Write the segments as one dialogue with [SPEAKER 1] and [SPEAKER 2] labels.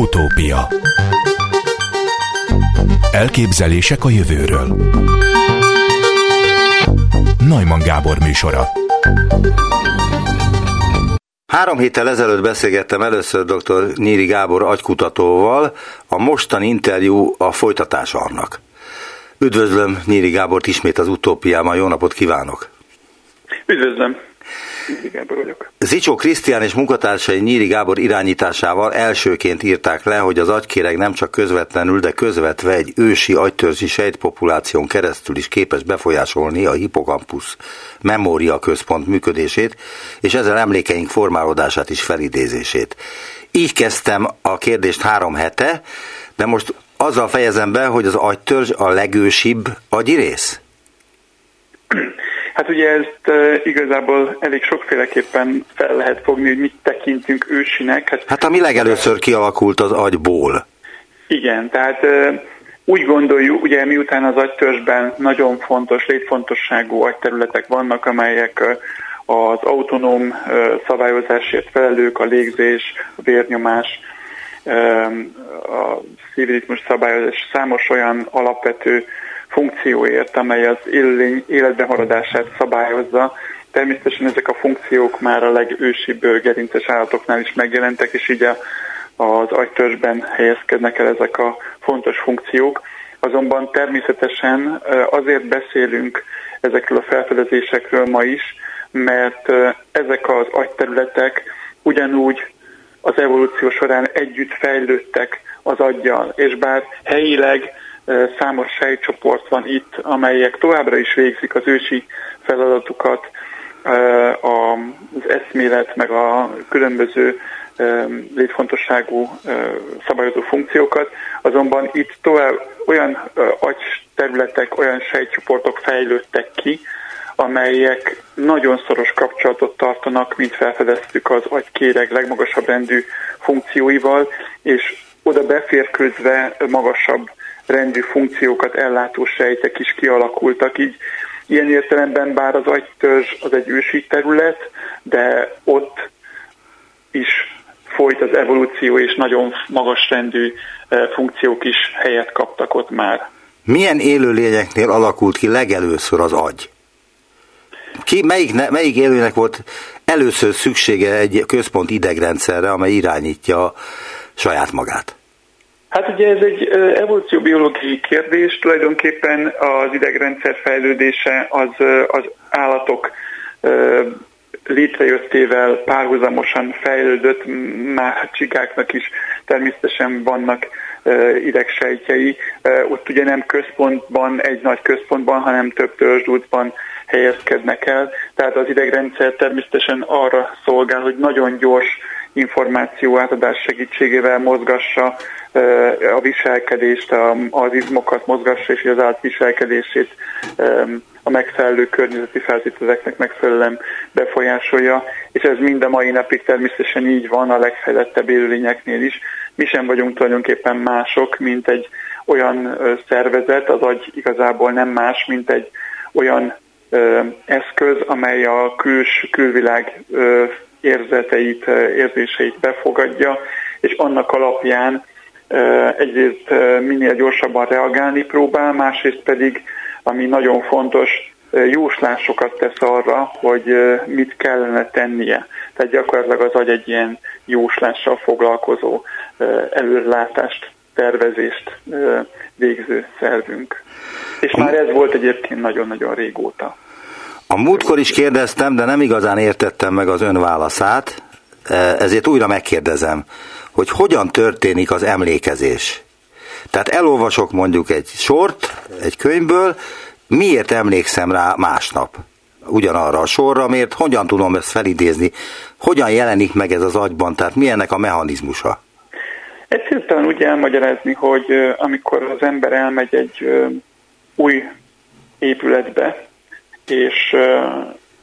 [SPEAKER 1] Utópia Elképzelések a jövőről Najman Gábor műsora
[SPEAKER 2] Három héttel ezelőtt beszélgettem először dr. Nyíri Gábor agykutatóval, a mostani interjú a folytatás annak. Üdvözlöm Nyíri Gábort ismét az utópiában, jó napot kívánok!
[SPEAKER 3] Üdvözlöm! Vagyok.
[SPEAKER 2] Zicsó Krisztián és munkatársai Nyíri Gábor irányításával elsőként írták le, hogy az agykéreg nem csak közvetlenül, de közvetve egy ősi agytörzsi sejtpopuláción keresztül is képes befolyásolni a hipokampusz memória központ működését, és ezzel emlékeink formálódását is felidézését. Így kezdtem a kérdést három hete, de most azzal fejezem be, hogy az agytörzs a legősibb agyi rész?
[SPEAKER 3] Hát ugye ezt igazából elég sokféleképpen fel lehet fogni, hogy mit tekintünk ősinek.
[SPEAKER 2] Hát, hát ami legelőször kialakult az agyból.
[SPEAKER 3] Igen, tehát úgy gondoljuk, ugye miután az agytörzsben nagyon fontos, létfontosságú agyterületek vannak, amelyek az autonóm szabályozásért felelők, a légzés, a vérnyomás, a szívritmus szabályozás, számos olyan alapvető funkcióért, amely az életben maradását szabályozza. Természetesen ezek a funkciók már a legősibb gerinces állatoknál is megjelentek, és így az agytörzsben helyezkednek el ezek a fontos funkciók. Azonban természetesen azért beszélünk ezekről a felfedezésekről ma is, mert ezek az agyterületek ugyanúgy az evolúció során együtt fejlődtek az aggyal, és bár helyileg számos sejtcsoport van itt, amelyek továbbra is végzik az ősi feladatukat, az eszmélet, meg a különböző létfontosságú szabályozó funkciókat, azonban itt tovább olyan agyterületek, olyan sejtcsoportok fejlődtek ki, amelyek nagyon szoros kapcsolatot tartanak, mint felfedeztük az agykéreg legmagasabb rendű funkcióival, és oda beférkőzve magasabb rendű funkciókat ellátó sejtek is kialakultak, így ilyen értelemben bár az agytörzs az egy ősi terület, de ott is folyt az evolúció, és nagyon magas rendű e, funkciók is helyet kaptak ott már.
[SPEAKER 2] Milyen élőlényeknél alakult ki legelőször az agy? Ki, melyik, melyik élőnek volt először szüksége egy központ idegrendszerre, amely irányítja saját magát?
[SPEAKER 3] Hát ugye ez egy evolúcióbiológiai kérdés, tulajdonképpen az idegrendszer fejlődése az, az állatok létrejöttével párhuzamosan fejlődött, már csikáknak is természetesen vannak idegsejtjei. Ott ugye nem központban, egy nagy központban, hanem több törzsdútban helyezkednek el. Tehát az idegrendszer természetesen arra szolgál, hogy nagyon gyors információ átadás segítségével mozgassa a viselkedést, az izmokat mozgassa, és az átviselkedését a megfelelő környezeti feltételeknek megfelelően befolyásolja, és ez mind a mai napig természetesen így van a legfejlettebb élőlényeknél is. Mi sem vagyunk tulajdonképpen mások, mint egy olyan szervezet, az agy igazából nem más, mint egy olyan eszköz, amely a küls, külvilág érzeteit, érzéseit befogadja, és annak alapján egyrészt minél gyorsabban reagálni próbál, másrészt pedig, ami nagyon fontos, jóslásokat tesz arra, hogy mit kellene tennie. Tehát gyakorlatilag az agy egy ilyen jóslással foglalkozó előrelátást, tervezést végző szervünk. És már ez volt egyébként nagyon-nagyon régóta.
[SPEAKER 2] A múltkor is kérdeztem, de nem igazán értettem meg az ön válaszát, ezért újra megkérdezem, hogy hogyan történik az emlékezés. Tehát elolvasok mondjuk egy sort, egy könyvből, miért emlékszem rá másnap? Ugyanarra a sorra, miért, hogyan tudom ezt felidézni, hogyan jelenik meg ez az agyban, tehát mi ennek a mechanizmusa?
[SPEAKER 3] Egyszerűen úgy elmagyarázni, hogy amikor az ember elmegy egy új épületbe, és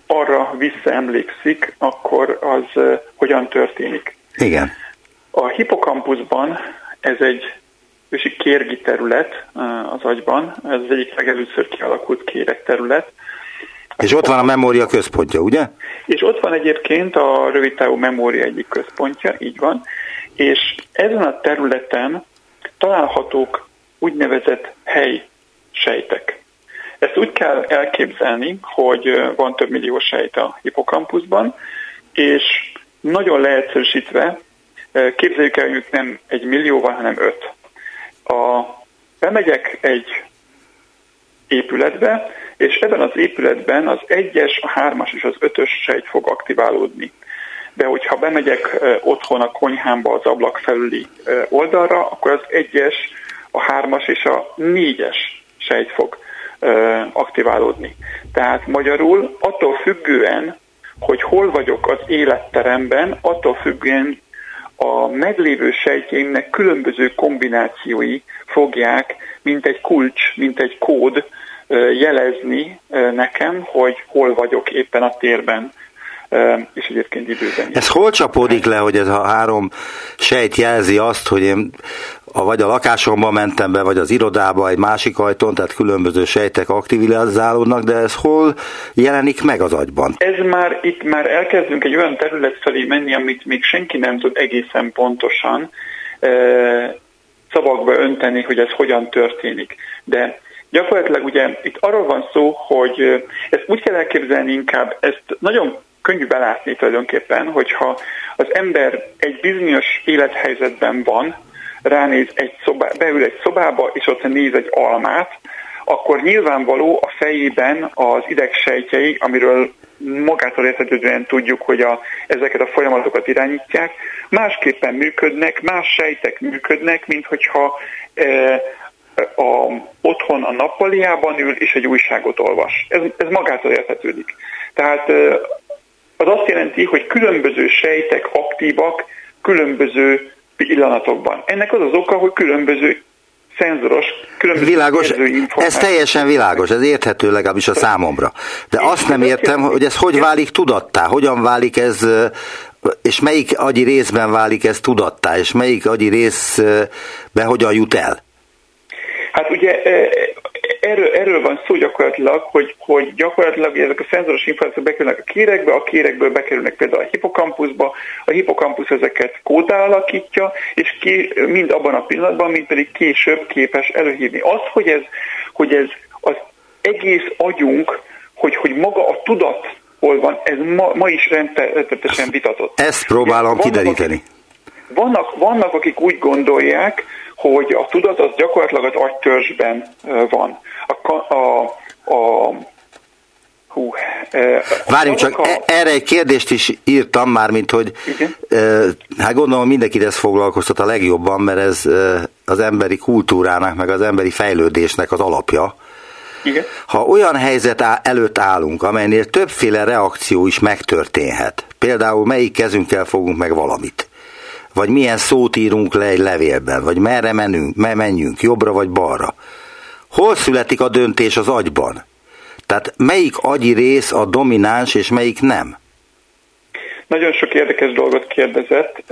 [SPEAKER 3] arra visszaemlékszik, akkor az hogyan történik.
[SPEAKER 2] Igen.
[SPEAKER 3] A hipokampuszban ez egy ősi kérgi terület az agyban, ez az egyik legelőször kialakult kéreg terület.
[SPEAKER 2] És ott van a memória központja, ugye?
[SPEAKER 3] És ott van egyébként a rövidtávú memória egyik központja, így van, és ezen a területen találhatók úgynevezett helysejtek. Ezt úgy kell elképzelni, hogy van több millió sejt a hipokampuszban, és nagyon leegyszerűsítve képzeljük el, hogy nem egy millióval, hanem öt. A, bemegyek egy épületbe, és ebben az épületben az egyes, a hármas és az ötös sejt fog aktiválódni. De hogyha bemegyek otthon a konyhámba az ablak felüli oldalra, akkor az egyes, a hármas és a négyes sejt fog aktiválódni. Tehát magyarul attól függően, hogy hol vagyok az életteremben, attól függően a meglévő sejtjeimnek különböző kombinációi fogják, mint egy kulcs, mint egy kód jelezni nekem, hogy hol vagyok éppen a térben és egyébként időben.
[SPEAKER 2] Ez hol csapódik le, hogy ez a három sejt jelzi azt, hogy én a, vagy a lakásomban mentem be, vagy az irodába egy másik ajtón, tehát különböző sejtek aktivizálódnak, de ez hol jelenik meg az agyban?
[SPEAKER 3] Ez már, itt már elkezdünk egy olyan terület felé menni, amit még senki nem tud egészen pontosan e, szavakba önteni, hogy ez hogyan történik. De gyakorlatilag ugye itt arról van szó, hogy ezt úgy kell elképzelni inkább, ezt nagyon könnyű belátni tulajdonképpen, hogyha az ember egy bizonyos élethelyzetben van, ránéz egy szobá, beül egy szobába, és ott néz egy almát, akkor nyilvánvaló a fejében az idegsejtjei, amiről magától értetődően tudjuk, hogy a, ezeket a folyamatokat irányítják, másképpen működnek, más sejtek működnek, mint hogyha e, a, otthon a nappaliában ül és egy újságot olvas. Ez, ez magától értetődik. Tehát e, az azt jelenti, hogy különböző sejtek aktívak különböző pillanatokban. Ennek az az oka, hogy különböző szenzoros, különböző
[SPEAKER 2] Világos, ez teljesen világos, ez érthető legalábbis a számomra. De Én azt nem értem, hogy ez hogy válik tudattá, hogyan válik ez, és melyik agyi részben válik ez tudattá, és melyik agyi részbe hogyan jut el?
[SPEAKER 3] Hát ugye erről, erről van szó gyakorlatilag, hogy, hogy gyakorlatilag ezek a szenzoros információk bekerülnek a kérekbe, a kérekből bekerülnek például a hipokampuszba, a hipokampusz ezeket kódá alakítja, és ki, mind abban a pillanatban, mind pedig később képes előhívni. Az, hogy ez, hogy ez az egész agyunk, hogy, hogy maga a tudat hol van, ez ma, ma is rendszeresen vitatott.
[SPEAKER 2] Ezt próbálom vannak, kideríteni.
[SPEAKER 3] Akik, vannak, vannak, akik úgy gondolják, hogy a tudat az gyakorlatilag az agytörzsben van. A, a, a
[SPEAKER 2] Hú, Várjunk csak, a... E- erre egy kérdést is írtam már, mint hogy Igen? hát gondolom mindenkit ez foglalkoztat a legjobban, mert ez az emberi kultúrának, meg az emberi fejlődésnek az alapja. Igen? Ha olyan helyzet előtt állunk, amelynél többféle reakció is megtörténhet, például melyik kezünkkel fogunk meg valamit, vagy milyen szót írunk le egy levélben, vagy merre menünk, menjünk, jobbra vagy balra. Hol születik a döntés az agyban? Tehát melyik agyi rész a domináns, és melyik nem?
[SPEAKER 3] Nagyon sok érdekes dolgot kérdezett.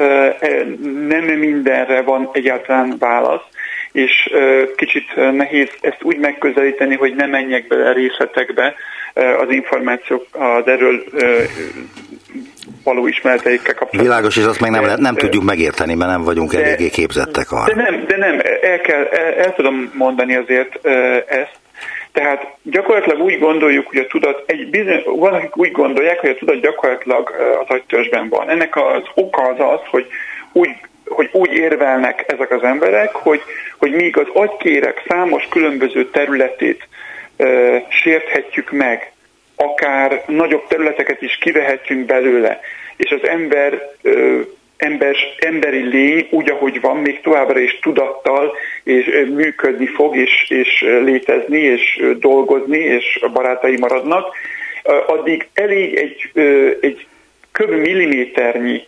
[SPEAKER 3] Nem mindenre van egyáltalán válasz, és kicsit nehéz ezt úgy megközelíteni, hogy ne menjek bele részletekbe az információk az erről való ismereteikkel kapcsolatban.
[SPEAKER 2] Világos, és azt meg nem, lehet, nem tudjuk megérteni, mert nem vagyunk de, eléggé képzettek arra.
[SPEAKER 3] De nem, de nem el, kell, el, el tudom mondani azért ezt, tehát gyakorlatilag úgy gondoljuk, hogy a tudat, egy bizony, valakik úgy gondolják, hogy a tudat gyakorlatilag az agytörzsben van. Ennek az oka az az, hogy úgy, hogy úgy érvelnek ezek az emberek, hogy, hogy míg az agykérek számos különböző területét e, sérthetjük meg, akár nagyobb területeket is kivehetünk belőle, és az ember ember, emberi lény úgy, ahogy van, még továbbra is tudattal és működni fog, és, és létezni, és dolgozni, és barátai maradnak, addig elég egy, egy kb. milliméternyi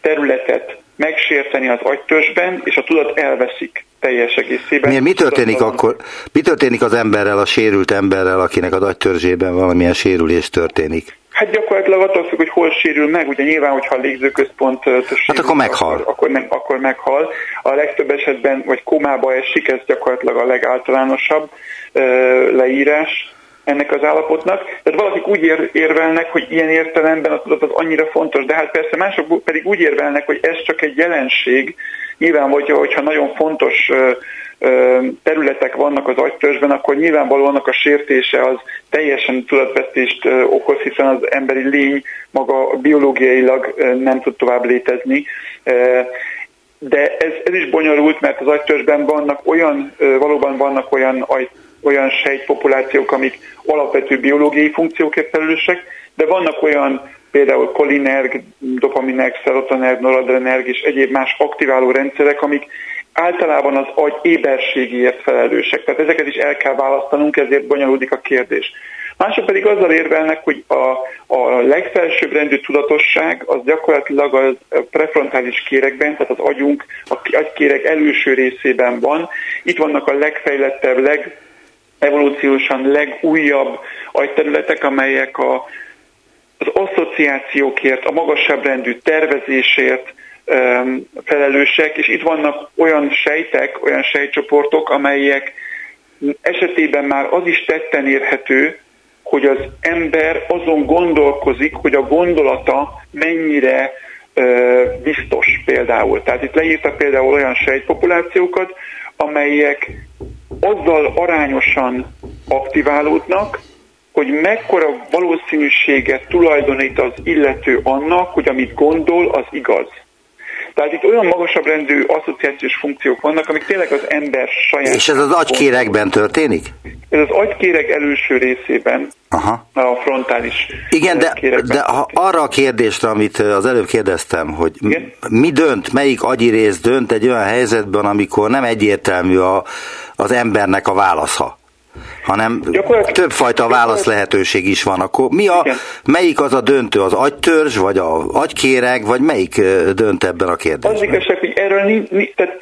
[SPEAKER 3] területet megsérteni az agytörzsben, és a tudat elveszik teljes egészében.
[SPEAKER 2] Miért, mi történik akkor? Mi történik az emberrel, a sérült emberrel, akinek az agytörzsében valamilyen sérülés történik?
[SPEAKER 3] Hát gyakorlatilag attól függ, hogy hol sérül meg, ugye nyilván, hogyha a légzőközpont sérül,
[SPEAKER 2] hát akkor meghal.
[SPEAKER 3] Akkor, akkor, nem, akkor meghal. A legtöbb esetben, vagy komába esik, ez gyakorlatilag a legáltalánosabb uh, leírás ennek az állapotnak. Tehát valakik úgy ér, érvelnek, hogy ilyen értelemben a tudat az annyira fontos, de hát persze mások pedig úgy érvelnek, hogy ez csak egy jelenség, nyilván, hogyha nagyon fontos területek vannak az agytörzsben, akkor nyilvánvalóan annak a sértése az teljesen tudatvesztést okoz, hiszen az emberi lény maga biológiailag nem tud tovább létezni. De ez, ez is bonyolult, mert az agytörzsben vannak olyan, valóban vannak olyan, olyan sejtpopulációk, amik alapvető biológiai funkciókért felelősek, de vannak olyan például kolinerg, dopaminerg, szerotonerg, noradrenerg és egyéb más aktiváló rendszerek, amik általában az agy éberségéért felelősek. Tehát ezeket is el kell választanunk, ezért bonyolódik a kérdés. Mások pedig azzal érvelnek, hogy a, a legfelsőbb rendű tudatosság az gyakorlatilag a prefrontális kérekben, tehát az agyunk, a agykérek előső részében van. Itt vannak a legfejlettebb, leg, evolúciósan legújabb agyterületek, amelyek a, az asszociációkért, a magasabb rendű tervezésért, felelősek, és itt vannak olyan sejtek, olyan sejtcsoportok, amelyek esetében már az is tetten érhető, hogy az ember azon gondolkozik, hogy a gondolata mennyire biztos például. Tehát itt leírtak például olyan sejtpopulációkat, amelyek azzal arányosan aktiválódnak, hogy mekkora valószínűséget tulajdonít az illető annak, hogy amit gondol, az igaz. Tehát itt olyan magasabb rendű asszociációs funkciók vannak, amik tényleg az ember saját...
[SPEAKER 2] És ez az agykéregben történik?
[SPEAKER 3] Ez az agykéreg előső részében, Aha. a frontális
[SPEAKER 2] Igen, de, de ha arra a kérdésre, amit az előbb kérdeztem, hogy Igen? mi dönt, melyik agyi rész dönt egy olyan helyzetben, amikor nem egyértelmű a, az embernek a válasza? Hanem többfajta válasz lehetőség is van. Akkor mi a, melyik az a döntő, az agytörzs, vagy a agykéreg, vagy melyik dönt ebben a kérdésben?
[SPEAKER 3] Az igazság, hogy erről nincs, tehát,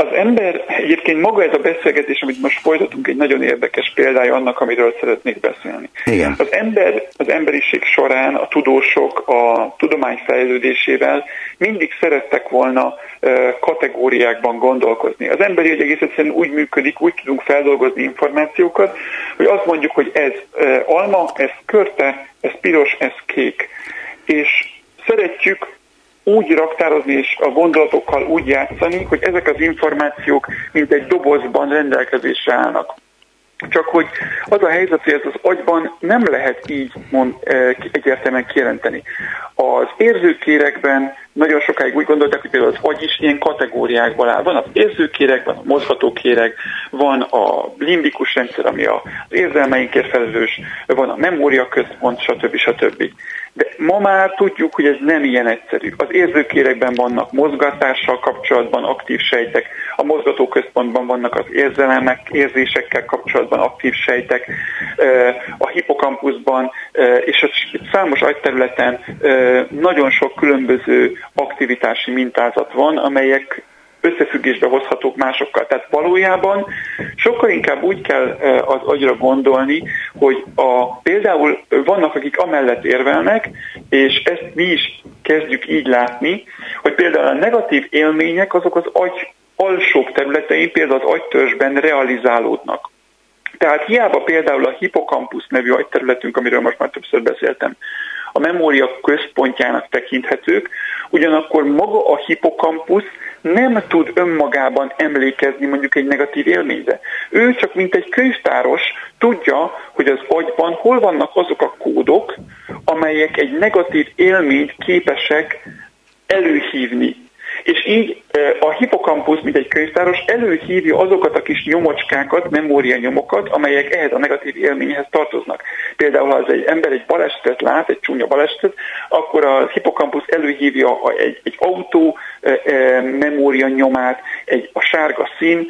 [SPEAKER 3] az ember, egyébként maga ez a beszélgetés, amit most folytatunk, egy nagyon érdekes példája annak, amiről szeretnék beszélni.
[SPEAKER 2] Igen.
[SPEAKER 3] Az ember, az emberiség során a tudósok a tudomány fejlődésével mindig szerettek volna kategóriákban gondolkozni. Az emberi egy egész egyszerűen úgy működik, úgy tudunk feldolgozni információkat, hogy azt mondjuk, hogy ez alma, ez körte, ez piros, ez kék. És szeretjük úgy raktározni és a gondolatokkal úgy játszani, hogy ezek az információk mint egy dobozban rendelkezésre állnak. Csak hogy az a helyzet, hogy ez az agyban nem lehet így mond, eh, egyértelműen kijelenteni. Az érzőkérekben nagyon sokáig úgy gondolták, hogy például az agy is ilyen kategóriákból áll. Van az érzőkérek, van a mozgatókérek, van a limbikus rendszer, ami az érzelmeinkért felelős, van a memória központ, stb. stb. De ma már tudjuk, hogy ez nem ilyen egyszerű. Az érzőkérekben vannak mozgatással kapcsolatban aktív sejtek, a mozgatóközpontban vannak az érzelmek, érzésekkel kapcsolatban aktív sejtek, a hipokampuszban és számos agyterületen nagyon sok különböző aktivitási mintázat van, amelyek összefüggésbe hozhatók másokkal. Tehát valójában sokkal inkább úgy kell az agyra gondolni, hogy a, például vannak, akik amellett érvelnek, és ezt mi is kezdjük így látni, hogy például a negatív élmények azok az agy alsóbb területein, például az agytörzsben realizálódnak. Tehát hiába például a hipokampusz nevű agyterületünk, amiről most már többször beszéltem, a memória központjának tekinthetők, ugyanakkor maga a hipokampusz nem tud önmagában emlékezni mondjuk egy negatív élményre. Ő csak mint egy könyvtáros tudja, hogy az agyban hol vannak azok a kódok, amelyek egy negatív élményt képesek előhívni és így a hipokampusz, mint egy könyvtáros, előhívja azokat a kis nyomocskákat, memórianyomokat, amelyek ehhez a negatív élményhez tartoznak. Például, ha az egy ember egy balesetet lát, egy csúnya balesetet, akkor a hipokampusz előhívja egy, egy autó memórianyomát, egy, a sárga szín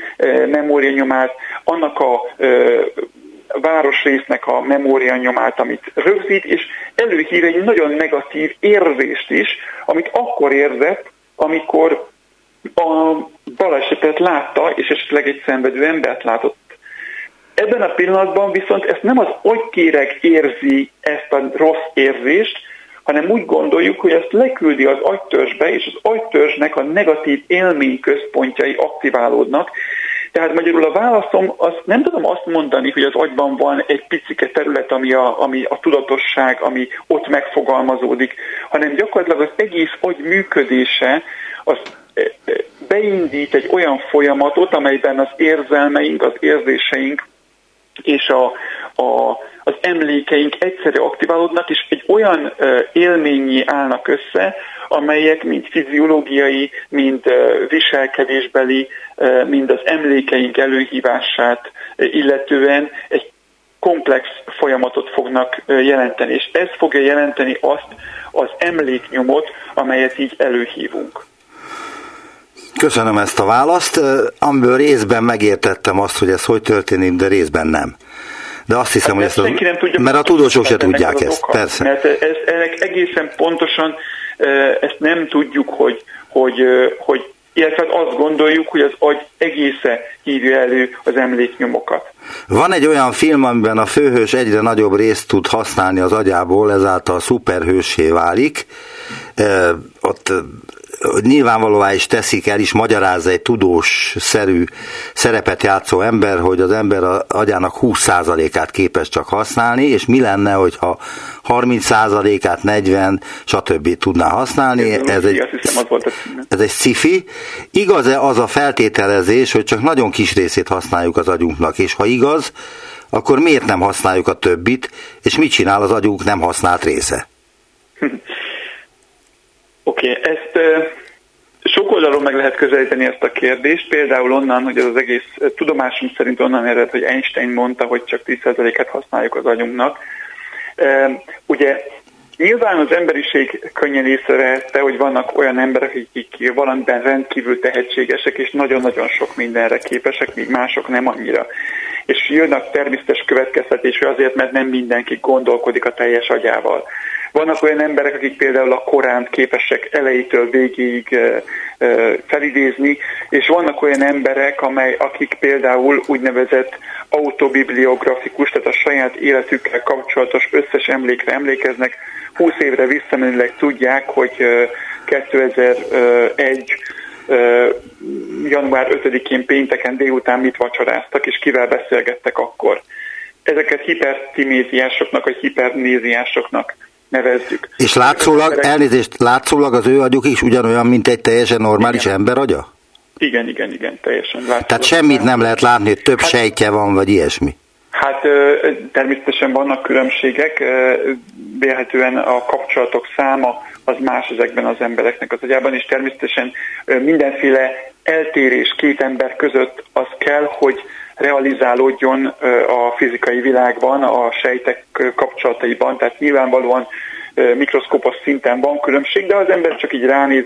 [SPEAKER 3] memórianyomát, annak a városrésznek a memórianyomát, amit rögzít, és előhív egy nagyon negatív érzést is, amit akkor érzett, amikor a balesetet látta, és esetleg egy szenvedő embert látott. Ebben a pillanatban viszont ezt nem az agykéreg érzi ezt a rossz érzést, hanem úgy gondoljuk, hogy ezt leküldi az agytörzsbe, és az agytörzsnek a negatív élmény központjai aktiválódnak. Tehát magyarul a válaszom, azt nem tudom azt mondani, hogy az agyban van egy picike terület, ami a, ami a tudatosság, ami ott megfogalmazódik, hanem gyakorlatilag az egész agy működése az beindít egy olyan folyamatot, amelyben az érzelmeink, az érzéseink és a, a, az emlékeink egyszerre aktiválódnak, és egy olyan élményi állnak össze, amelyek mind fiziológiai, mind viselkedésbeli, mind az emlékeink előhívását illetően egy komplex folyamatot fognak jelenteni, és ez fogja jelenteni azt az emléknyomot, amelyet így előhívunk.
[SPEAKER 2] Köszönöm ezt a választ, amiből részben megértettem azt, hogy ez hogy történik, de részben nem. De azt hiszem, hát hogy ezt, nem tudja, mert a tudósok se tudják ezt, oka, persze.
[SPEAKER 3] Mert ez, ennek egészen pontosan ezt nem tudjuk, hogy, hogy, hogy illetve azt gondoljuk, hogy az agy egésze hívja elő az emléknyomokat.
[SPEAKER 2] Van egy olyan film, amiben a főhős egyre nagyobb részt tud használni az agyából, ezáltal szuperhősé válik. Ott nyilvánvalóvá is teszik el, is magyarázza egy tudós szerű szerepet játszó ember, hogy az ember a agyának 20%-át képes csak használni, és mi lenne, hogyha 30%-át, 40, stb. tudná használni. Ez, ez, egy, ez egy sci Igaz-e az a feltételezés, hogy csak nagyon kis részét használjuk az agyunknak, és ha igaz, akkor miért nem használjuk a többit, és mit csinál az agyunk nem használt része?
[SPEAKER 3] Oké, okay, ezt sok oldalon meg lehet közelíteni ezt a kérdést, például onnan, hogy az egész tudomásunk szerint onnan ered, hogy Einstein mondta, hogy csak 10%-et használjuk az agyunknak. Ugye Nyilván az emberiség könnyen észrevette, hogy vannak olyan emberek, akik valamiben rendkívül tehetségesek, és nagyon-nagyon sok mindenre képesek, míg mások nem annyira. És jönnek természetes következtetésre azért, mert nem mindenki gondolkodik a teljes agyával. Vannak olyan emberek, akik például a Koránt képesek elejétől végéig felidézni, és vannak olyan emberek, amely, akik például úgynevezett autobibliografikus, tehát a saját életükkel kapcsolatos összes emlékre emlékeznek, 20 évre visszamenőleg tudják, hogy 2001 január 5-én pénteken délután mit vacsoráztak, és kivel beszélgettek akkor. Ezeket hipertiméziásoknak, vagy hipernéziásoknak nevezzük.
[SPEAKER 2] És látszólag, elnézést, látszólag az ő agyuk is ugyanolyan, mint egy teljesen normális igen. ember agya?
[SPEAKER 3] Igen, igen, igen, teljesen. Látszólag.
[SPEAKER 2] Tehát semmit nem lehet látni, hogy több hát, sejtje van, vagy ilyesmi?
[SPEAKER 3] Hát természetesen vannak különbségek, vélhetően a kapcsolatok száma az más ezekben az embereknek az agyában, és természetesen mindenféle eltérés két ember között az kell, hogy realizálódjon a fizikai világban, a sejtek kapcsolataiban, tehát nyilvánvalóan mikroszkópos szinten van különbség, de az ember csak így ránéz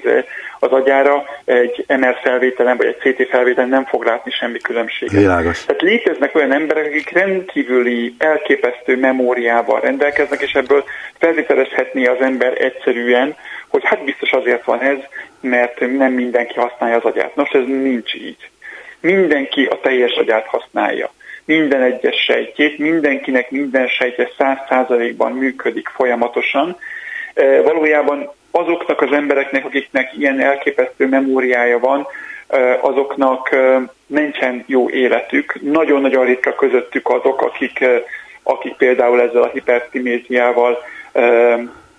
[SPEAKER 3] az agyára, egy MR felvételen vagy egy CT felvételen nem fog látni semmi különbséget.
[SPEAKER 2] Világos.
[SPEAKER 3] Tehát léteznek olyan emberek, akik rendkívüli, elképesztő memóriával rendelkeznek, és ebből felvételezhetné az ember egyszerűen, hogy hát biztos azért van ez, mert nem mindenki használja az agyát. Nos, ez nincs így. Mindenki a teljes agyát használja minden egyes sejtjét, mindenkinek minden sejtje száz százalékban működik folyamatosan. E, valójában azoknak az embereknek, akiknek ilyen elképesztő memóriája van, e, azoknak e, nincsen jó életük. Nagyon-nagyon ritka közöttük azok, akik, akik például ezzel a hipertiméziával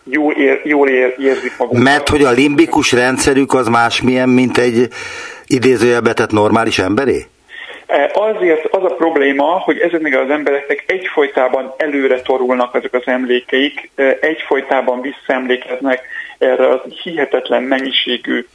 [SPEAKER 3] jól, ér, jól ér, érzik magukat.
[SPEAKER 2] Mert hogy a limbikus rendszerük az másmilyen, mint egy idézőjelbetett normális emberé?
[SPEAKER 3] E, azért az a probléma, hogy ezeknek az embereknek egyfolytában előre torulnak ezek az emlékeik, e, egyfolytában visszaemlékeznek erre az hihetetlen mennyiségű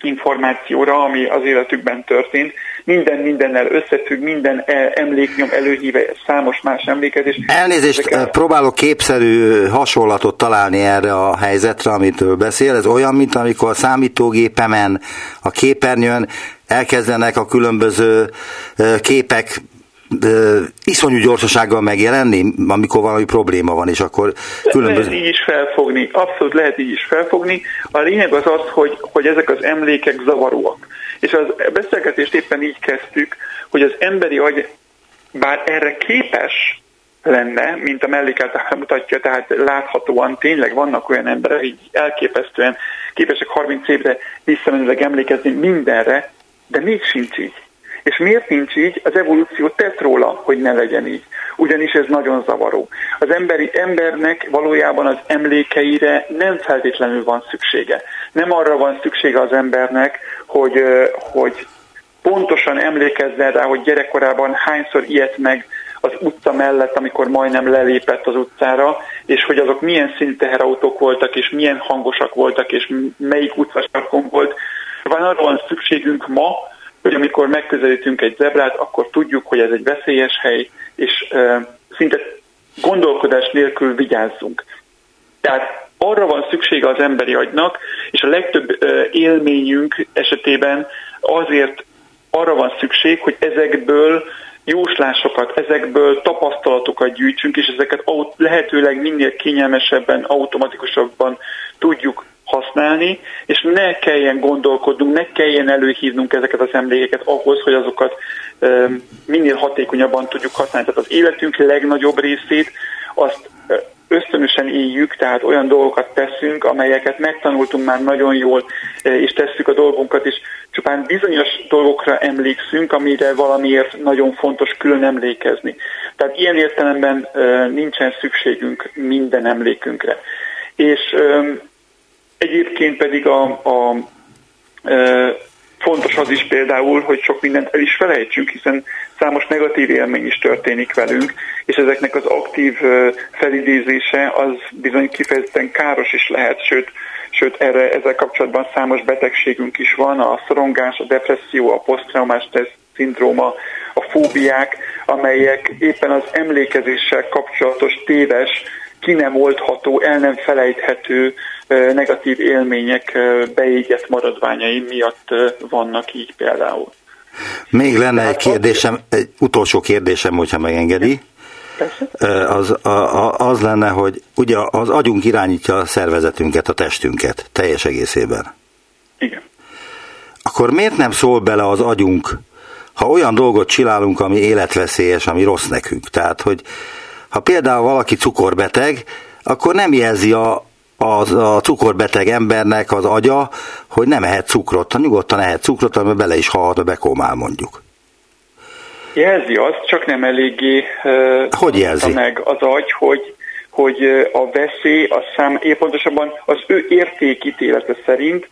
[SPEAKER 3] információra, ami az életükben történt. Minden mindennel összefügg, minden e, emléknyom előhíve számos más emlékezés.
[SPEAKER 2] Elnézést, Ezeket... próbálok képszerű hasonlatot találni erre a helyzetre, amit beszél. Ez olyan, mint amikor a számítógépemen, a képernyőn elkezdenek a különböző képek iszonyú gyorsasággal megjelenni, amikor valami probléma van, és akkor
[SPEAKER 3] különböző... Lehet így is felfogni, abszolút lehet így is felfogni. A lényeg az az, hogy, hogy ezek az emlékek zavaróak. És az beszélgetést éppen így kezdtük, hogy az emberi agy bár erre képes lenne, mint a mellékelt mutatja, tehát láthatóan tényleg vannak olyan emberek, akik elképesztően képesek 30 évre visszamenőleg emlékezni mindenre, de még sincs így. És miért nincs így? Az evolúció tett róla, hogy ne legyen így. Ugyanis ez nagyon zavaró. Az emberi embernek valójában az emlékeire nem feltétlenül van szüksége. Nem arra van szüksége az embernek, hogy, hogy pontosan emlékezzen rá, hogy gyerekkorában hányszor ilyet meg az utca mellett, amikor majdnem lelépett az utcára, és hogy azok milyen színű teherautók voltak, és milyen hangosak voltak, és melyik utcasarkon volt. Van arra van szükségünk ma, hogy amikor megközelítünk egy zebrát, akkor tudjuk, hogy ez egy veszélyes hely, és uh, szinte gondolkodás nélkül vigyázzunk. Tehát arra van szüksége az emberi agynak, és a legtöbb uh, élményünk esetében azért arra van szükség, hogy ezekből jóslásokat, ezekből tapasztalatokat gyűjtsünk, és ezeket lehetőleg minél kényelmesebben, automatikusabban tudjuk használni, és ne kelljen gondolkodnunk, ne kelljen előhívnunk ezeket az emlékeket ahhoz, hogy azokat minél hatékonyabban tudjuk használni. Tehát az életünk legnagyobb részét azt ösztönösen éljük, tehát olyan dolgokat teszünk, amelyeket megtanultunk már nagyon jól, és tesszük a dolgunkat, és csupán bizonyos dolgokra emlékszünk, amire valamiért nagyon fontos külön emlékezni. Tehát ilyen értelemben nincsen szükségünk minden emlékünkre. És egyébként pedig a, a Fontos az is például, hogy sok mindent el is felejtsünk, hiszen számos negatív élmény is történik velünk, és ezeknek az aktív felidézése az bizony kifejezetten káros is lehet, sőt, sőt erre, ezzel kapcsolatban számos betegségünk is van, a szorongás, a depresszió, a posztraumás szindróma, a fóbiák, amelyek éppen az emlékezéssel kapcsolatos téves, ki nem oldható, el nem felejthető negatív élmények beégett maradványai miatt vannak így például.
[SPEAKER 2] Még lenne egy kérdésem, egy utolsó kérdésem, hogyha megengedi. Az, a, az lenne, hogy ugye az agyunk irányítja a szervezetünket, a testünket teljes egészében.
[SPEAKER 3] Igen.
[SPEAKER 2] Akkor miért nem szól bele az agyunk, ha olyan dolgot csinálunk, ami életveszélyes, ami rossz nekünk? Tehát, hogy ha például valaki cukorbeteg, akkor nem jelzi a, az, a cukorbeteg embernek az agya, hogy nem ehet cukrot, ha nyugodtan ehet cukrot, amiben bele is halhat, bekómál mondjuk.
[SPEAKER 3] Jelzi azt, csak nem eléggé uh,
[SPEAKER 2] hogy jelzi?
[SPEAKER 3] meg az agy, hogy, hogy a veszély, a szám, pontosabban az ő értékítélete szerint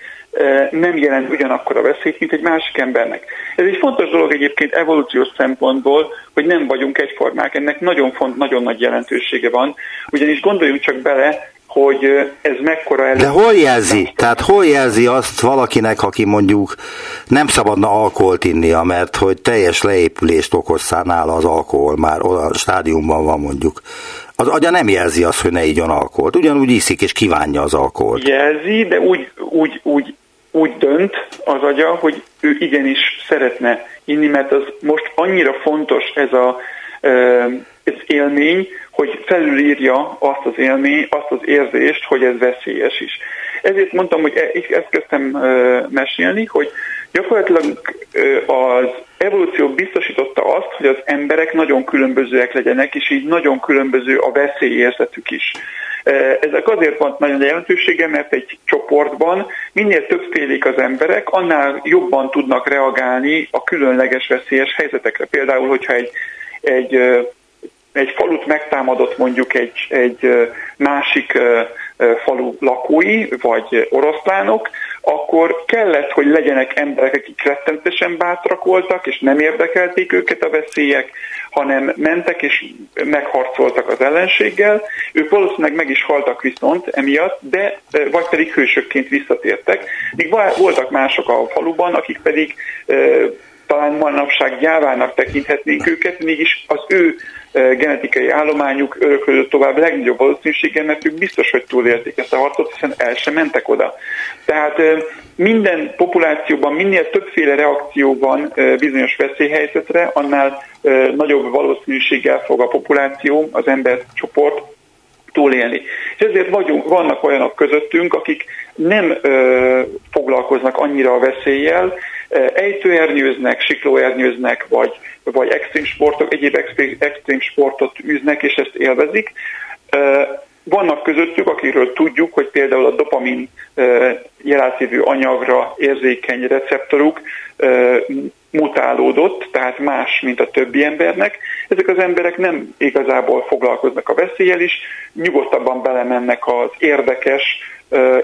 [SPEAKER 3] nem jelent ugyanakkor a veszélyt, mint egy másik embernek. Ez egy fontos dolog egyébként evolúciós szempontból, hogy nem vagyunk egyformák. Ennek nagyon, font, nagyon nagy jelentősége van, ugyanis gondoljunk csak bele, hogy ez mekkora elő...
[SPEAKER 2] De hol jelzi? Tehát hol jelzi azt valakinek, aki mondjuk nem szabadna alkoholt innia, mert hogy teljes leépülést okoz nála az alkohol, már olyan stádiumban van mondjuk. Az agya nem jelzi azt, hogy ne igyon alkoholt. Ugyanúgy iszik és kívánja az alkoholt.
[SPEAKER 3] Jelzi, de úgy, úgy, úgy, úgy dönt az agya, hogy ő igenis szeretne inni, mert az most annyira fontos ez a ez élmény, hogy felülírja azt az élmény, azt az érzést, hogy ez veszélyes is. Ezért mondtam, hogy e- ezt kezdtem mesélni, hogy gyakorlatilag az evolúció biztosította azt, hogy az emberek nagyon különbözőek legyenek, és így nagyon különböző a veszélyérzetük is. Ezek azért van nagyon jelentősége, mert egy csoportban minél többfélék az emberek, annál jobban tudnak reagálni a különleges veszélyes helyzetekre. Például, hogyha egy, egy egy falut megtámadott mondjuk egy, egy másik falu lakói, vagy oroszlánok, akkor kellett, hogy legyenek emberek, akik rettentesen bátrak voltak, és nem érdekelték őket a veszélyek, hanem mentek és megharcoltak az ellenséggel. Ők valószínűleg meg is haltak viszont emiatt, de vagy pedig hősökként visszatértek. Míg voltak mások a faluban, akik pedig talán manapság gyávának tekinthetnénk őket, mégis az ő genetikai állományuk öröklődött tovább legnagyobb valószínűséggel, mert ők biztos, hogy túlélték ezt a harcot, hiszen el sem mentek oda. Tehát minden populációban, minél többféle reakció van bizonyos veszélyhelyzetre, annál nagyobb valószínűséggel fog a populáció, az embercsoport túlélni. És ezért vagyunk, vannak olyanok közöttünk, akik nem ö, foglalkoznak annyira a veszéllyel, ejtőernyőznek, siklóernyőznek, vagy, vagy extrém sportok, egyéb extrém sportot űznek, és ezt élvezik. Vannak közöttük, akikről tudjuk, hogy például a dopamin jelászívű anyagra érzékeny receptoruk mutálódott, tehát más, mint a többi embernek. Ezek az emberek nem igazából foglalkoznak a veszélyel is, nyugodtabban belemennek az érdekes,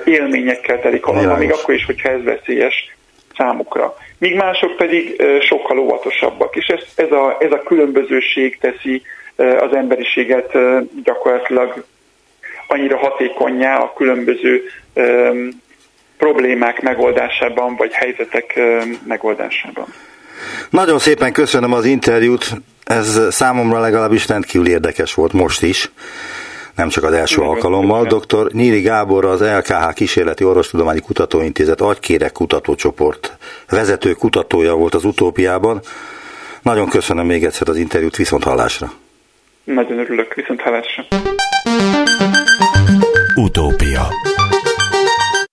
[SPEAKER 3] élményekkel telik alapba, még akkor is, hogyha ez veszélyes számukra. Míg mások pedig sokkal óvatosabbak, és ez, ez, a, ez a különbözőség teszi az emberiséget gyakorlatilag annyira hatékonyá a különböző problémák megoldásában, vagy helyzetek megoldásában.
[SPEAKER 4] Nagyon szépen köszönöm az interjút, ez számomra legalábbis rendkívül érdekes volt most is nem csak az első alkalommal. Dr. Nyíri Gábor az LKH Kísérleti Orvostudományi Kutatóintézet agykérek kutatócsoport vezető kutatója volt az utópiában. Nagyon köszönöm még egyszer az interjút, viszont hallásra.
[SPEAKER 3] Nagyon örülök, viszont hallásra.
[SPEAKER 1] Utópia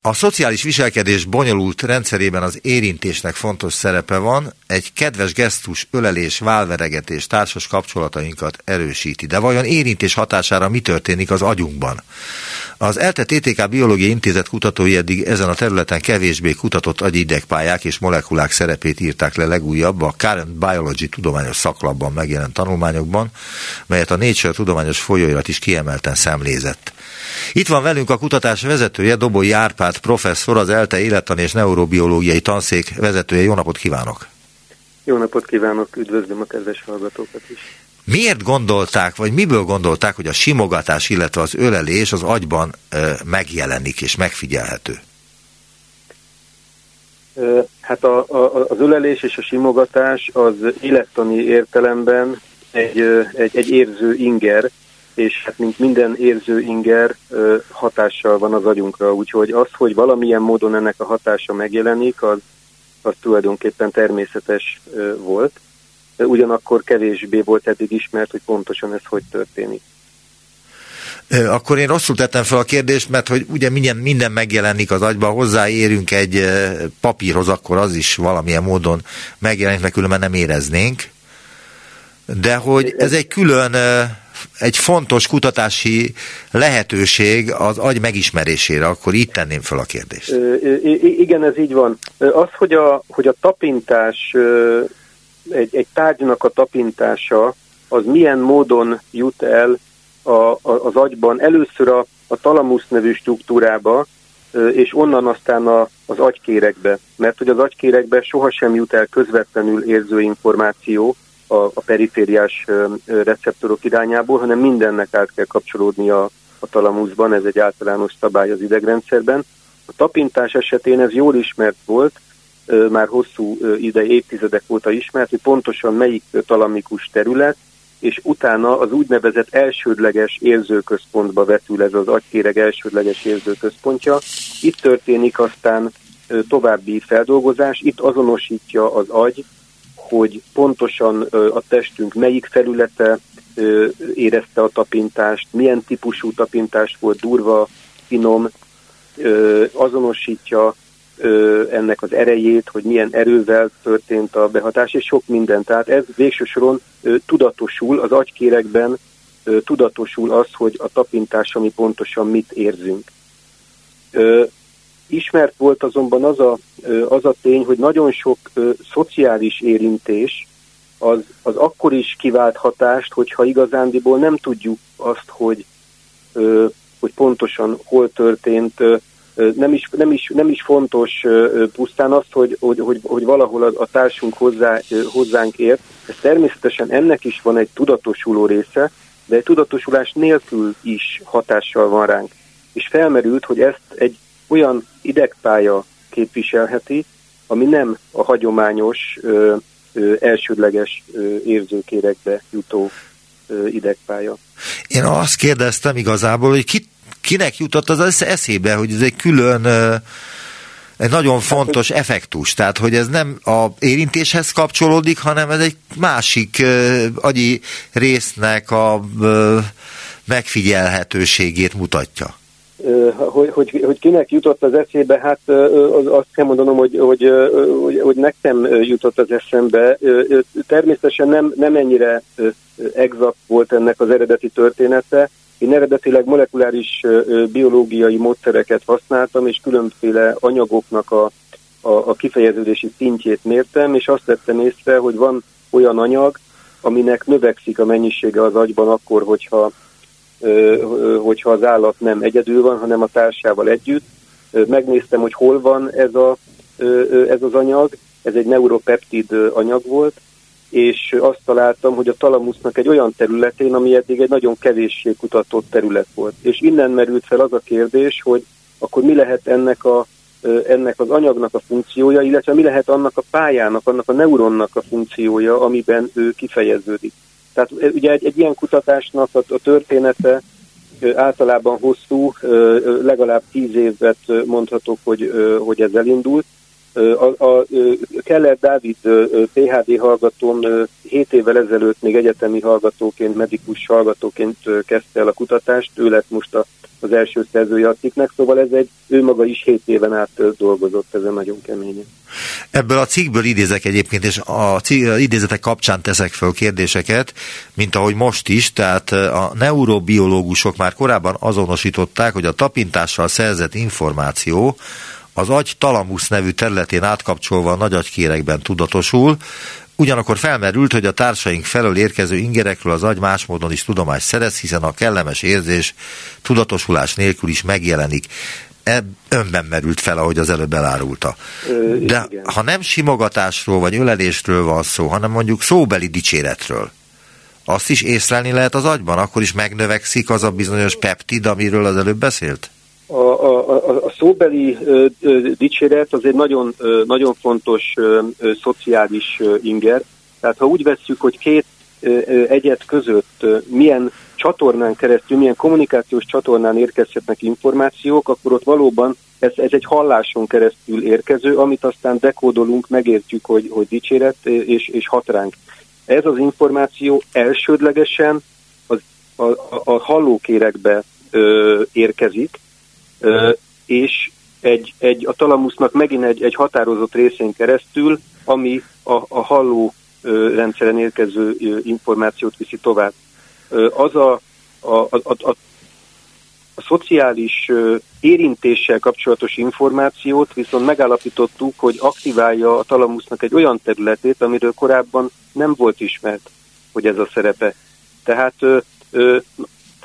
[SPEAKER 4] a szociális viselkedés bonyolult rendszerében az érintésnek fontos szerepe van, egy kedves gesztus, ölelés, válveregetés társas kapcsolatainkat erősíti. De vajon érintés hatására mi történik az agyunkban? Az ELTE TTK Biológiai Intézet kutatói eddig ezen a területen kevésbé kutatott agyidegpályák és molekulák szerepét írták le legújabb a Current Biology tudományos szaklapban megjelent tanulmányokban, melyet a Nature tudományos folyóirat is kiemelten szemlézett. Itt van velünk a kutatás vezetője, Dobói Árpád professzor, az ELTE élettan és neurobiológiai tanszék vezetője. Jó napot kívánok!
[SPEAKER 5] Jó napot kívánok, üdvözlöm a kedves hallgatókat is!
[SPEAKER 4] Miért gondolták, vagy miből gondolták, hogy a simogatás, illetve az ölelés az agyban ö, megjelenik és megfigyelhető?
[SPEAKER 5] Hát a, a, az ölelés és a simogatás az élettani értelemben egy, egy, egy érző inger, és hát mint minden érző inger hatással van az agyunkra, úgyhogy az, hogy valamilyen módon ennek a hatása megjelenik, az, az tulajdonképpen természetes volt, ugyanakkor kevésbé volt eddig ismert, hogy pontosan ez hogy történik.
[SPEAKER 4] Akkor én rosszul tettem fel a kérdést, mert hogy ugye minden, minden megjelenik az agyba, hozzáérünk egy papírhoz, akkor az is valamilyen módon megjelenik, mert különben nem éreznénk. De hogy ez egy külön egy fontos kutatási lehetőség az agy megismerésére, akkor itt tenném fel a kérdést.
[SPEAKER 5] Igen, ez így van. Az, hogy a, hogy a tapintás, egy, egy tárgynak a tapintása, az milyen módon jut el a, a, az agyban, először a, a talamusz nevű struktúrába, és onnan aztán a, az agykérekbe. Mert hogy az agykérekbe sohasem jut el közvetlenül érző információ, a, a perifériás receptorok irányából, hanem mindennek át kell kapcsolódni a, a talamuszban, ez egy általános szabály az idegrendszerben. A tapintás esetén ez jól ismert volt, már hosszú ide, évtizedek óta ismert, hogy pontosan melyik talamikus terület, és utána az úgynevezett elsődleges érzőközpontba vetül ez az agykéreg elsődleges érzőközpontja. Itt történik aztán további feldolgozás, itt azonosítja az agy hogy pontosan a testünk melyik felülete érezte a tapintást, milyen típusú tapintást volt, durva, finom, azonosítja ennek az erejét, hogy milyen erővel történt a behatás, és sok minden. Tehát ez végső soron tudatosul, az agykérekben tudatosul az, hogy a tapintás, ami pontosan mit érzünk. Ismert volt azonban az a, az a tény, hogy nagyon sok szociális érintés az, az akkor is kivált hatást, hogyha igazándiból nem tudjuk azt, hogy, hogy pontosan hol történt, nem is, nem is, nem is fontos pusztán azt, hogy, hogy, hogy, hogy valahol a, a társunk hozzá, hozzánk ért. Ez természetesen ennek is van egy tudatosuló része, de egy tudatosulás nélkül is hatással van ránk. És felmerült, hogy ezt egy olyan idegpálya képviselheti, ami nem a hagyományos ö, ö, elsődleges ö, érzőkérekbe jutó ö, idegpálya.
[SPEAKER 4] Én azt kérdeztem igazából, hogy ki, kinek jutott az eszébe, hogy ez egy külön ö, egy nagyon fontos effektus, tehát hogy ez nem a érintéshez kapcsolódik, hanem ez egy másik ö, agyi résznek a ö, megfigyelhetőségét mutatja
[SPEAKER 5] hogy, hogy, hogy kinek jutott az eszébe, hát azt kell mondanom, hogy, hogy, hogy, hogy nekem jutott az eszembe. Természetesen nem, nem ennyire exakt volt ennek az eredeti története. Én eredetileg molekuláris biológiai módszereket használtam, és különféle anyagoknak a, a, a kifejeződési szintjét mértem, és azt vettem észre, hogy van olyan anyag, aminek növekszik a mennyisége az agyban akkor, hogyha hogyha az állat nem egyedül van, hanem a társával együtt. Megnéztem, hogy hol van ez, a, ez az anyag, ez egy neuropeptid anyag volt, és azt találtam, hogy a talamusznak egy olyan területén, ami eddig egy nagyon kevéssé kutatott terület volt. És innen merült fel az a kérdés, hogy akkor mi lehet ennek, a, ennek az anyagnak a funkciója, illetve mi lehet annak a pályának, annak a neuronnak a funkciója, amiben ő kifejeződik. Tehát ugye egy, egy ilyen kutatásnak a, a története általában hosszú, legalább tíz évet mondhatok, hogy, hogy ez elindult, a, a Keller Dávid PHD hallgatón 7 évvel ezelőtt még egyetemi hallgatóként, medikus hallgatóként kezdte el a kutatást, ő lett most a, az első szerzője a cikknek, szóval ez egy, ő maga is 7 éven át dolgozott ezen nagyon keményen.
[SPEAKER 4] Ebből a cikkből idézek egyébként, és a idézetek kapcsán teszek föl kérdéseket, mint ahogy most is, tehát a neurobiológusok már korábban azonosították, hogy a tapintással szerzett információ az agy talamusz nevű területén átkapcsolva a nagyagykérekben tudatosul, Ugyanakkor felmerült, hogy a társaink felől érkező ingerekről az agy más módon is tudomást szerez, hiszen a kellemes érzés tudatosulás nélkül is megjelenik. Ebb önben merült fel, ahogy az előbb elárulta. De ha nem simogatásról vagy ölelésről van szó, hanem mondjuk szóbeli dicséretről, azt is észlelni lehet az agyban, akkor is megnövekszik az a bizonyos peptid, amiről az előbb beszélt?
[SPEAKER 5] A, a, a szóbeli dicséret az egy nagyon, nagyon fontos szociális ö, inger. Tehát ha úgy vesszük, hogy két egyet között milyen csatornán keresztül, milyen kommunikációs csatornán érkezhetnek információk, akkor ott valóban ez, ez egy halláson keresztül érkező, amit aztán dekódolunk, megértjük, hogy, hogy dicséret, és, és hat ránk. Ez az információ elsődlegesen az, a, a, a hallókérekbe ö, érkezik, és egy, egy, a talamusznak megint egy, egy határozott részén keresztül, ami a, a halló rendszeren érkező információt viszi tovább. Az a, a, a, a, a szociális érintéssel kapcsolatos információt viszont megállapítottuk, hogy aktiválja a talamusznak egy olyan területét, amiről korábban nem volt ismert, hogy ez a szerepe. Tehát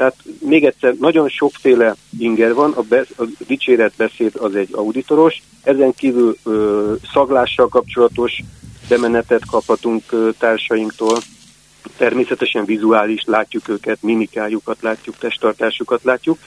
[SPEAKER 5] tehát még egyszer, nagyon sokféle inger van, a, be, a dicséretbeszéd az egy auditoros, ezen kívül ö, szaglással kapcsolatos bemenetet kaphatunk ö, társainktól, természetesen vizuális, látjuk őket, mimikájukat látjuk, testtartásukat látjuk.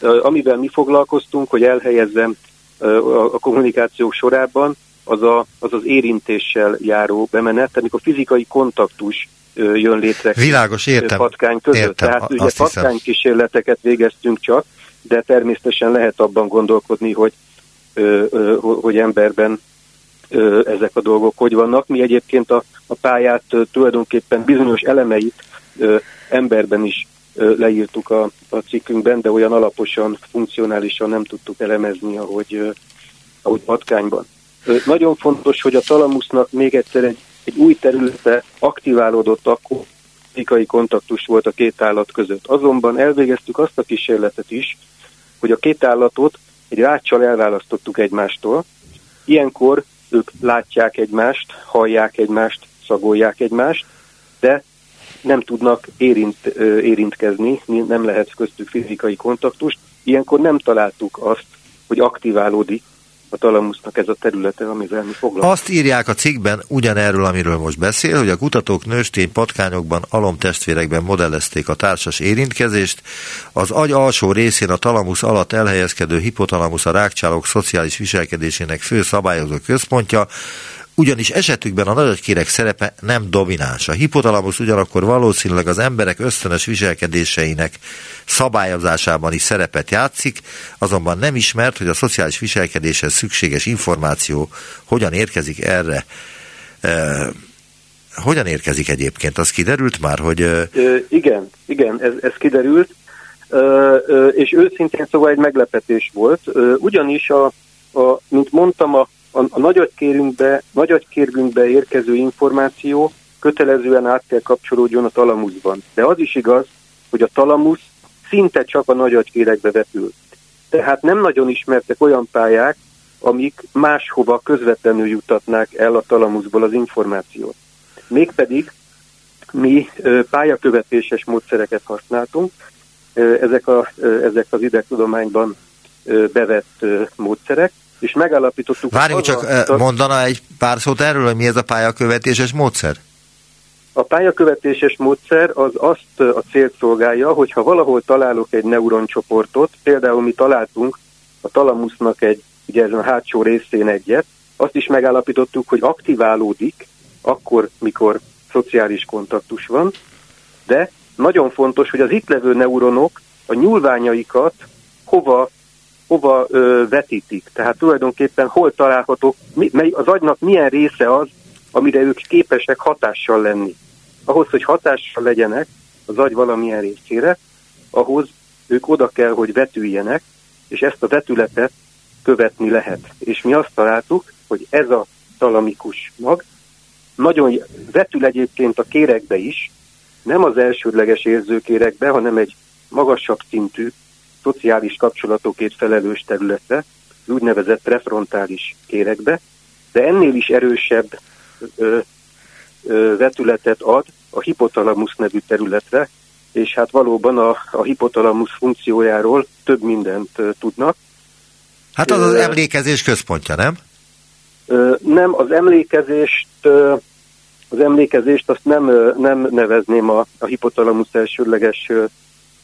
[SPEAKER 5] Ö, amivel mi foglalkoztunk, hogy elhelyezzem ö, a, a kommunikációk sorában, az, a, az az érintéssel járó bemenet, amikor fizikai kontaktus jön létre
[SPEAKER 4] Világos, értem.
[SPEAKER 5] patkány között.
[SPEAKER 4] Értem,
[SPEAKER 5] Tehát ugye patkány kísérleteket végeztünk csak, de természetesen lehet abban gondolkodni, hogy, hogy emberben ezek a dolgok hogy vannak. Mi egyébként a, a pályát tulajdonképpen bizonyos elemeit emberben is leírtuk a, a cikkünkben, de olyan alaposan, funkcionálisan nem tudtuk elemezni, ahogy, ahogy patkányban. Nagyon fontos, hogy a talamusznak még egyszer egy egy új területe aktiválódott akkor, fizikai kontaktus volt a két állat között. Azonban elvégeztük azt a kísérletet is, hogy a két állatot egy ráccsal elválasztottuk egymástól. Ilyenkor ők látják egymást, hallják egymást, szagolják egymást, de nem tudnak érint, érintkezni, nem lehet köztük fizikai kontaktust. Ilyenkor nem találtuk azt, hogy aktiválódik a talamusznak ez a területe, amivel mi foglalkozunk.
[SPEAKER 4] Azt írják a cikkben ugyanerről, amiről most beszél, hogy a kutatók nőstény patkányokban, alomtestvérekben modellezték a társas érintkezést, az agy alsó részén a talamusz alatt elhelyezkedő hipotalamusz a rákcsálók szociális viselkedésének fő szabályozó központja, ugyanis esetükben a nagyagykérek szerepe nem domináns. A hipotalamus ugyanakkor valószínűleg az emberek ösztönös viselkedéseinek szabályozásában is szerepet játszik, azonban nem ismert, hogy a szociális viselkedéshez szükséges információ hogyan érkezik erre. E, hogyan érkezik egyébként? Az kiderült már, hogy...
[SPEAKER 5] Ö, igen, igen, ez, ez kiderült, ö, és őszintén szóval egy meglepetés volt, ugyanis a, a, mint mondtam, a a, a nagyagykérünkbe, nagyagykérgünkbe érkező információ kötelezően át kell kapcsolódjon a talamuszban. De az is igaz, hogy a talamusz szinte csak a nagyagykérekbe vetül. Tehát nem nagyon ismertek olyan pályák, amik máshova közvetlenül jutatnák el a talamuszból az információt. Mégpedig mi pályakövetéses módszereket használtunk, ezek, a, ezek az idegtudományban bevett módszerek, és megállapítottuk...
[SPEAKER 4] Várjunk csak, a, mondana egy pár szót erről, hogy mi ez a pályakövetéses módszer?
[SPEAKER 5] A pályakövetéses módszer az azt a célt szolgálja, hogyha valahol találok egy neuroncsoportot, például mi találtunk a talamusznak egy, ugye ezen a hátsó részén egyet, azt is megállapítottuk, hogy aktiválódik akkor, mikor szociális kontaktus van, de nagyon fontos, hogy az itt levő neuronok a nyúlványaikat hova, hova ö, vetítik. Tehát tulajdonképpen hol találhatók, mi, mely, az agynak milyen része az, amire ők képesek hatással lenni. Ahhoz, hogy hatással legyenek az agy valamilyen részére, ahhoz ők oda kell, hogy vetüljenek, és ezt a vetületet követni lehet. És mi azt találtuk, hogy ez a talamikus mag nagyon vetül egyébként a kérekbe is, nem az elsődleges érzőkérekbe, hanem egy magasabb szintű szociális kapcsolatokért felelős területre, az úgynevezett prefrontális kérekbe, de ennél is erősebb ö, ö, vetületet ad a hipotalamus nevű területre, és hát valóban a, a hipotalamus funkciójáról több mindent ö, tudnak.
[SPEAKER 4] Hát az az emlékezés központja, nem?
[SPEAKER 5] Nem, az emlékezést, az emlékezést azt nem, nem nevezném a, a hipotalamus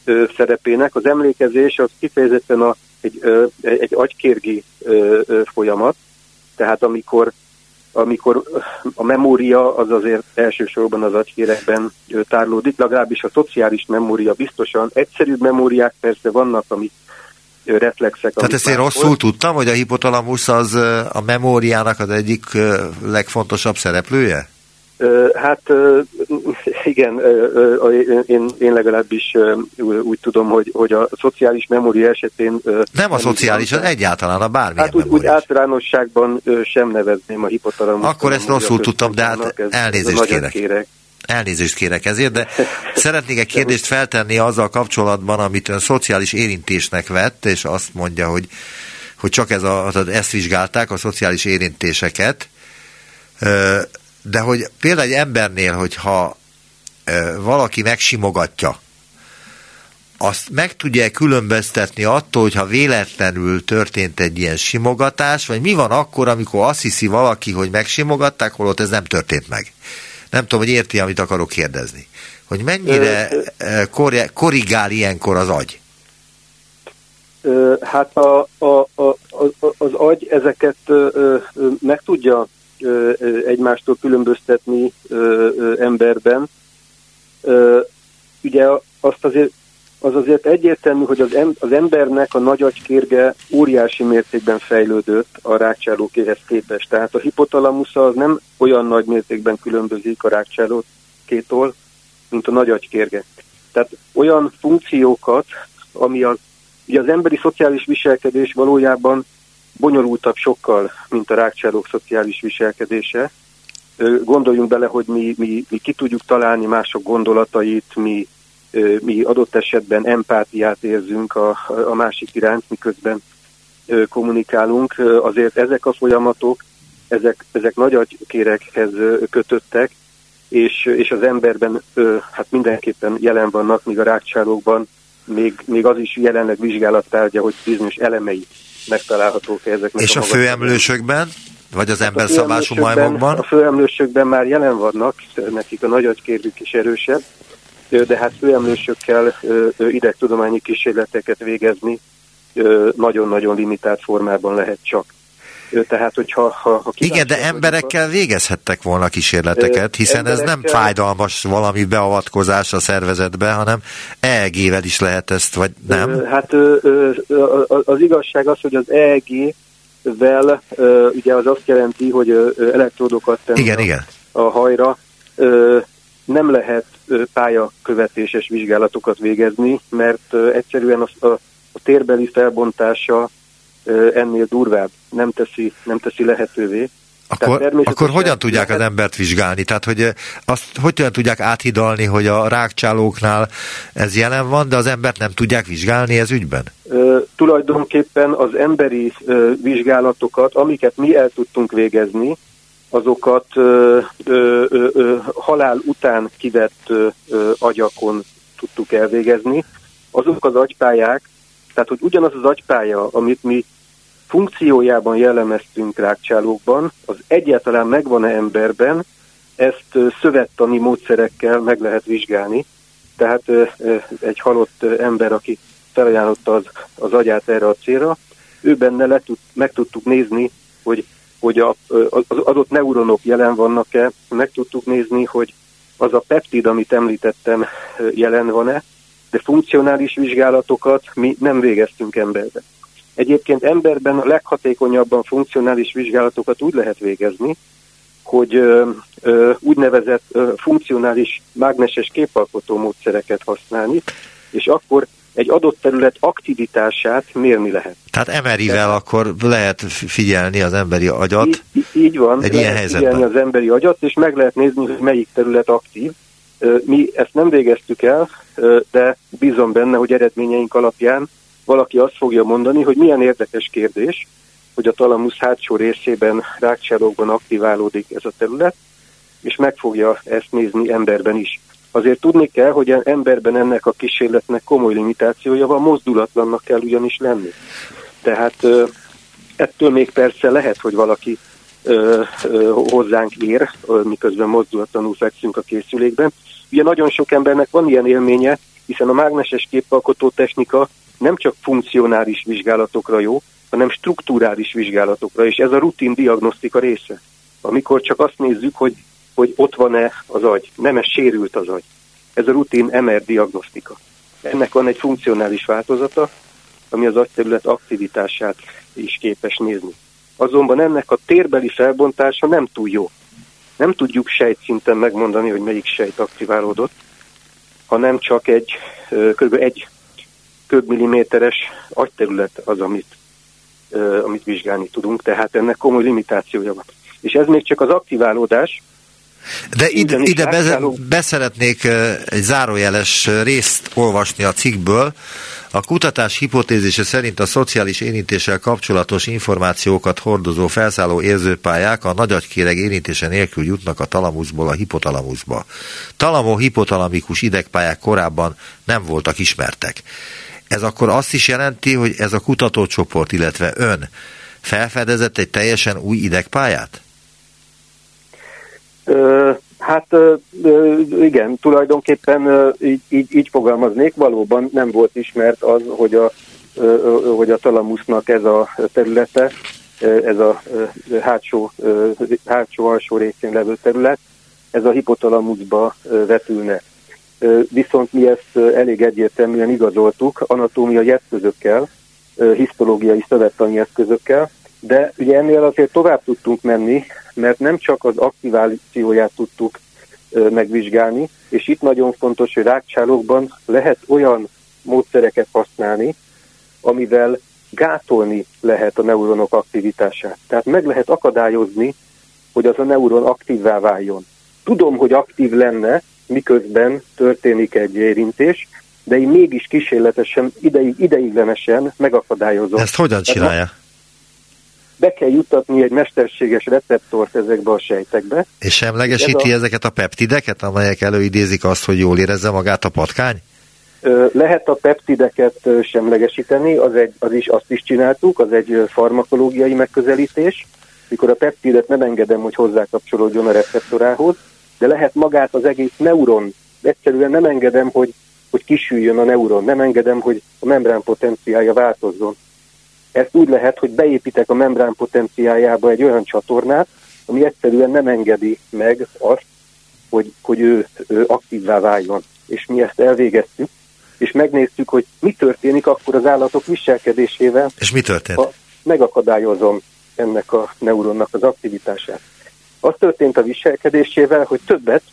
[SPEAKER 5] elsődleges szerepének. Az emlékezés az kifejezetten a, egy, egy agykérgi folyamat, tehát amikor, amikor a memória az azért elsősorban az agykérekben tárlódik, legalábbis a szociális memória biztosan. Egyszerűbb memóriák persze vannak, amik reflexek.
[SPEAKER 4] Tehát ezt én rosszul volt. tudtam, hogy a hipotalamus az a memóriának az egyik legfontosabb szereplője?
[SPEAKER 5] Hát igen, én, én legalábbis úgy tudom, hogy, hogy a szociális memória esetén...
[SPEAKER 4] Nem a szociális, az egyáltalán a bármilyen
[SPEAKER 5] Hát úgy, úgy általánosságban sem nevezném a hipotalamus.
[SPEAKER 4] Akkor ezt rosszul tudtam, de hát elnézést kérek. kérek. Elnézést kérek ezért, de szeretnék egy kérdést feltenni azzal kapcsolatban, amit ön szociális érintésnek vett, és azt mondja, hogy, hogy csak ez a, ezt vizsgálták, a szociális érintéseket, de hogy például egy embernél, hogyha valaki megsimogatja, azt meg tudja különböztetni attól, hogyha véletlenül történt egy ilyen simogatás, vagy mi van akkor, amikor azt hiszi valaki, hogy megsimogatták, holott ez nem történt meg. Nem tudom, hogy érti, amit akarok kérdezni. Hogy mennyire korrigál ilyenkor az agy?
[SPEAKER 5] Hát a, a, a, az agy ezeket meg tudja egymástól különböztetni emberben. Ugye azt azért az azért egyértelmű, hogy az, em, az embernek a nagy agykérge óriási mértékben fejlődött a rákcsálókéhez képest. Tehát a hipotalamusza az nem olyan nagy mértékben különbözik a rákcsálókétól, mint a nagy agykérge. Tehát olyan funkciókat, ami az, ugye az emberi szociális viselkedés valójában bonyolultabb sokkal, mint a rákcsálók szociális viselkedése. Gondoljunk bele, hogy mi, mi, mi ki tudjuk találni mások gondolatait, mi mi adott esetben empátiát érzünk a, a másik iránt, miközben kommunikálunk. Azért ezek a folyamatok, ezek, ezek nagy agykérekhez kötöttek, és, és az emberben hát mindenképpen jelen vannak, míg a rákcsálókban még, még az is jelenleg vizsgálattárgya, hogy bizonyos elemei megtalálhatók ezeknek.
[SPEAKER 4] És a, a főemlősökben? Vagy az hát ember szabású majmokban?
[SPEAKER 5] A főemlősökben már jelen vannak, nekik a nagy agykérvük is erősebb, de hát főemlősökkel idegtudományi kísérleteket végezni nagyon-nagyon limitált formában lehet csak. Tehát, hogyha... Ha, ha
[SPEAKER 4] Igen, de emberekkel végezhettek volna kísérleteket, hiszen ez nem fájdalmas valami beavatkozás a szervezetbe, hanem EEG-vel is lehet ezt, vagy nem?
[SPEAKER 5] Hát az igazság az, hogy az EEG-vel ugye az azt jelenti, hogy elektródokat tenni
[SPEAKER 4] igen, igen.
[SPEAKER 5] a hajra, nem lehet pályakövetéses vizsgálatokat végezni, mert egyszerűen a, a, a térbeli felbontása ennél durvább nem teszi, nem teszi lehetővé.
[SPEAKER 4] Akkor, akkor hogyan tudják lehet... az embert vizsgálni? Tehát, hogy azt hogyan tudják áthidalni, hogy a rákcsálóknál ez jelen van, de az embert nem tudják vizsgálni ez ügyben?
[SPEAKER 5] Ö, tulajdonképpen az emberi ö, vizsgálatokat, amiket mi el tudtunk végezni, azokat ö, ö, ö, halál után kivett ö, agyakon tudtuk elvégezni. azok az agypályák, tehát hogy ugyanaz az agypálya, amit mi funkciójában jellemeztünk rákcsálókban, az egyáltalán megvan-e emberben, ezt szövettani módszerekkel meg lehet vizsgálni. Tehát egy halott ember, aki felajánlotta az, az agyát erre a célra, ő benne le tud, meg tudtuk nézni, hogy, hogy a, az adott neuronok jelen vannak-e, meg tudtuk nézni, hogy az a peptid, amit említettem, jelen van-e, de funkcionális vizsgálatokat mi nem végeztünk emberben. Egyébként emberben a leghatékonyabban funkcionális vizsgálatokat úgy lehet végezni, hogy ö, ö, úgynevezett ö, funkcionális mágneses képalkotó módszereket használni, és akkor egy adott terület aktivitását mérni lehet.
[SPEAKER 4] Tehát MRI-vel akkor lehet figyelni az emberi agyat.
[SPEAKER 5] Így, így van, egy ilyen helyzetben. figyelni az emberi agyat, és meg lehet nézni, hogy melyik terület aktív. Mi ezt nem végeztük el, de bízom benne, hogy eredményeink alapján valaki azt fogja mondani, hogy milyen érdekes kérdés, hogy a talamusz hátsó részében rákcsálókban aktiválódik ez a terület, és meg fogja ezt nézni emberben is. Azért tudni kell, hogy emberben ennek a kísérletnek komoly limitációja van, mozdulatlannak kell ugyanis lenni. Tehát ettől még persze lehet, hogy valaki ö, ö, hozzánk ér, miközben mozdulatlanul fekszünk a készülékben. Ugye nagyon sok embernek van ilyen élménye, hiszen a mágneses képalkotó technika nem csak funkcionális vizsgálatokra jó, hanem strukturális vizsgálatokra, és ez a rutin diagnosztika része. Amikor csak azt nézzük, hogy, hogy ott van-e az agy, nem ez sérült az agy. Ez a rutin MR diagnosztika. Ennek van egy funkcionális változata, ami az agyterület aktivitását is képes nézni. Azonban ennek a térbeli felbontása nem túl jó. Nem tudjuk sejtszinten megmondani, hogy melyik sejt aktiválódott, hanem csak egy kb. egy köbmilliméteres agyterület az, amit, amit vizsgálni tudunk, tehát ennek komoly limitációja van. És ez még csak az aktiválódás,
[SPEAKER 4] de ide, ide be, beszeretnék egy zárójeles részt olvasni a cikkből. A kutatás hipotézise szerint a szociális érintéssel kapcsolatos információkat hordozó felszálló érzőpályák a nagyagykéreg érintése nélkül jutnak a talamuszból a hipotalamuszba. Talamo-hipotalamikus idegpályák korábban nem voltak ismertek. Ez akkor azt is jelenti, hogy ez a kutatócsoport, illetve ön felfedezett egy teljesen új idegpályát?
[SPEAKER 5] Ö, hát ö, igen, tulajdonképpen ö, így, így, így fogalmaznék, valóban nem volt ismert az, hogy a, ö, hogy a talamusznak ez a területe, ez a hátsó, hátsó alsó részén levő terület, ez a hipotalamuszba vetülne viszont mi ezt elég egyértelműen igazoltuk anatómiai eszközökkel, histológiai szövettani eszközökkel, de ugye ennél azért tovább tudtunk menni, mert nem csak az aktivációját tudtuk megvizsgálni, és itt nagyon fontos, hogy rákcsálókban lehet olyan módszereket használni, amivel gátolni lehet a neuronok aktivitását. Tehát meg lehet akadályozni, hogy az a neuron aktívvá váljon. Tudom, hogy aktív lenne, miközben történik egy érintés, de én mégis kísérletesen, ideig, ideiglenesen megakadályozom.
[SPEAKER 4] Ezt hogyan csinálja?
[SPEAKER 5] Be kell juttatni egy mesterséges receptort ezekbe a sejtekbe.
[SPEAKER 4] És semlegesíti Ez a... ezeket a peptideket, amelyek előidézik azt, hogy jól érezze magát a patkány?
[SPEAKER 5] Lehet a peptideket semlegesíteni, az, egy, az is, azt is csináltuk, az egy farmakológiai megközelítés, mikor a peptidet nem engedem, hogy hozzákapcsolódjon a receptorához, de lehet magát az egész neuron. Egyszerűen nem engedem, hogy, hogy kisüljön a neuron, nem engedem, hogy a membrán potenciája változzon. Ezt úgy lehet, hogy beépítek a membrán potenciájába egy olyan csatornát, ami egyszerűen nem engedi meg azt, hogy, hogy ő, ő aktívvá váljon. És mi ezt elvégeztük, és megnéztük, hogy mi történik akkor az állatok viselkedésével.
[SPEAKER 4] És mi történt?
[SPEAKER 5] A, megakadályozom ennek a neuronnak az aktivitását. Az történt a viselkedésével, hogy többet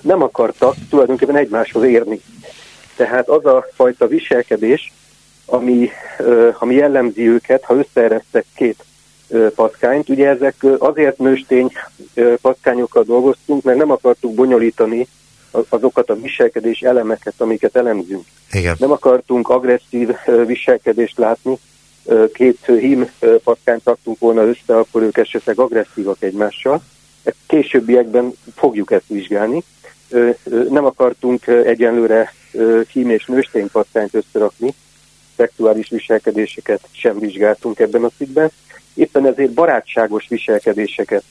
[SPEAKER 5] nem akartak tulajdonképpen egymáshoz érni. Tehát az a fajta viselkedés, ami, ami jellemzi őket, ha összeeresztek két patkányt. Ugye ezek azért nőstény patkányokkal dolgoztunk, mert nem akartuk bonyolítani azokat a viselkedés elemeket, amiket elemzünk.
[SPEAKER 4] Igen.
[SPEAKER 5] Nem akartunk agresszív viselkedést látni, két hím patkányt raktunk volna össze, akkor ők esetleg agresszívak egymással. Későbbiekben fogjuk ezt vizsgálni. Nem akartunk egyenlőre kím és nősténypattányt összerakni, szexuális viselkedéseket sem vizsgáltunk ebben a cikkben. Éppen ezért barátságos viselkedéseket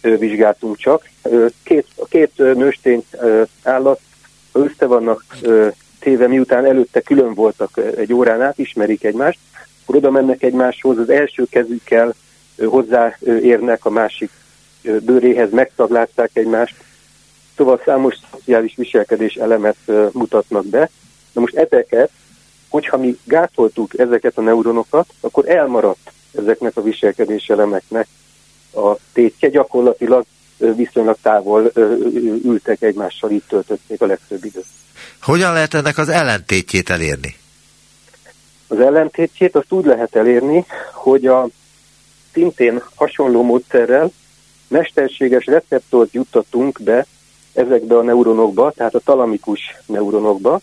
[SPEAKER 5] vizsgáltunk csak. Két, a két nőstény állat, össze vannak téve, miután előtte külön voltak egy órán át, ismerik egymást, akkor oda mennek egymáshoz, az első kezükkel hozzáérnek a másik bőréhez, megtaglázták egymást, szóval számos szociális viselkedés elemet mutatnak be. Na most ezeket, hogyha mi gátoltuk ezeket a neuronokat, akkor elmaradt ezeknek a viselkedés elemeknek a tétje gyakorlatilag viszonylag távol ültek egymással, itt töltötték a legtöbb időt.
[SPEAKER 4] Hogyan lehet ennek az ellentétjét elérni?
[SPEAKER 5] Az ellentétjét azt úgy lehet elérni, hogy a szintén hasonló módszerrel mesterséges receptort juttatunk be ezekbe a neuronokba, tehát a talamikus neuronokba.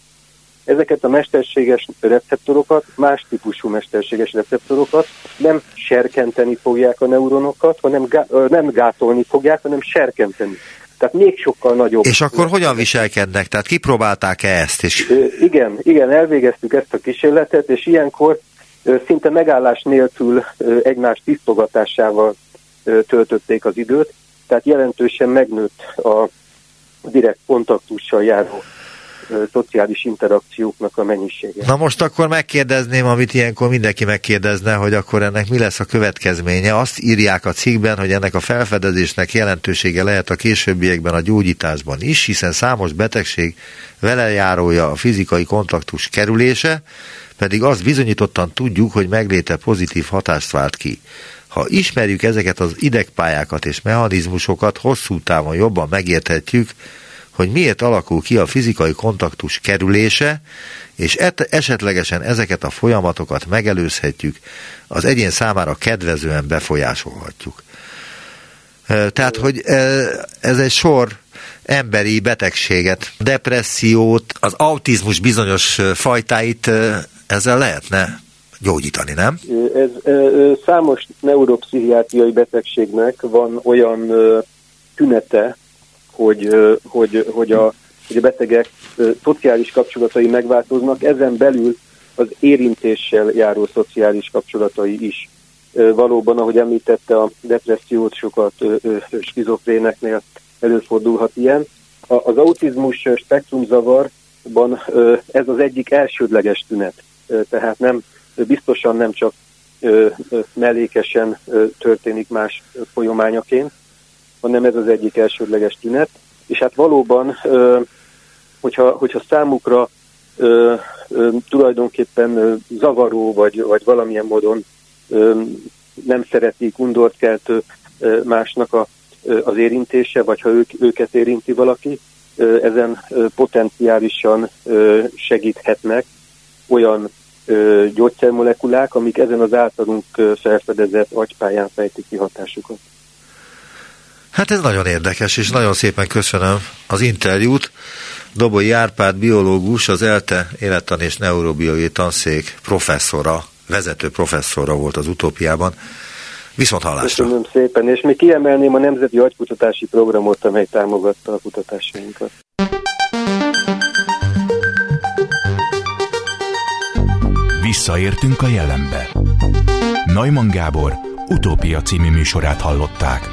[SPEAKER 5] Ezeket a mesterséges receptorokat, más típusú mesterséges receptorokat nem serkenteni fogják a neuronokat, hanem gá, nem gátolni fogják, hanem serkenteni. Tehát még sokkal nagyobb.
[SPEAKER 4] És akkor hogyan viselkednek? Tehát kipróbálták-e ezt? És...
[SPEAKER 5] Igen, igen, elvégeztük ezt a kísérletet, és ilyenkor szinte megállás nélkül egymás tisztogatásával töltötték az időt, tehát jelentősen megnőtt a direkt kontaktussal járó szociális interakcióknak a mennyisége.
[SPEAKER 4] Na most akkor megkérdezném, amit ilyenkor mindenki megkérdezne, hogy akkor ennek mi lesz a következménye. Azt írják a cikkben, hogy ennek a felfedezésnek jelentősége lehet a későbbiekben a gyógyításban is, hiszen számos betegség vele járója a fizikai kontaktus kerülése, pedig azt bizonyítottan tudjuk, hogy megléte pozitív hatást vált ki. Ha ismerjük ezeket az idegpályákat és mechanizmusokat, hosszú távon jobban megérthetjük, hogy miért alakul ki a fizikai kontaktus kerülése, és et- esetlegesen ezeket a folyamatokat megelőzhetjük, az egyén számára kedvezően befolyásolhatjuk. Tehát, hogy ez egy sor emberi betegséget, depressziót, az autizmus bizonyos fajtáit ezzel lehetne gyógyítani, nem?
[SPEAKER 5] Ez, számos neuropszichiátriai betegségnek van olyan tünete, hogy, hogy, hogy, a, hogy a betegek szociális kapcsolatai megváltoznak, ezen belül az érintéssel járó szociális kapcsolatai is. Valóban, ahogy említette, a depressziót sokat skizofréneknél előfordulhat ilyen. Az autizmus spektrumzavarban ez az egyik elsődleges tünet, tehát nem biztosan nem csak mellékesen történik más folyamányaként, hanem ez az egyik elsődleges tünet. És hát valóban, hogyha, hogyha számukra tulajdonképpen zavaró, vagy, vagy valamilyen módon nem szeretik, undort keltő másnak a, az érintése, vagy ha ők, őket érinti valaki, ezen potenciálisan segíthetnek olyan gyógyszermolekulák, amik ezen az általunk felfedezett agypályán fejtik ki hatásukat.
[SPEAKER 4] Hát ez nagyon érdekes, és nagyon szépen köszönöm az interjút. Doboly Árpád biológus, az ELTE élettan és neurobiológiai tanszék professzora, vezető professzora volt az utópiában. Viszont hallásra.
[SPEAKER 5] Köszönöm szépen, és még kiemelném a Nemzeti Agykutatási Programot, amely támogatta a kutatásainkat.
[SPEAKER 1] Visszaértünk a jelenbe. Neumann Gábor utópia című műsorát hallották.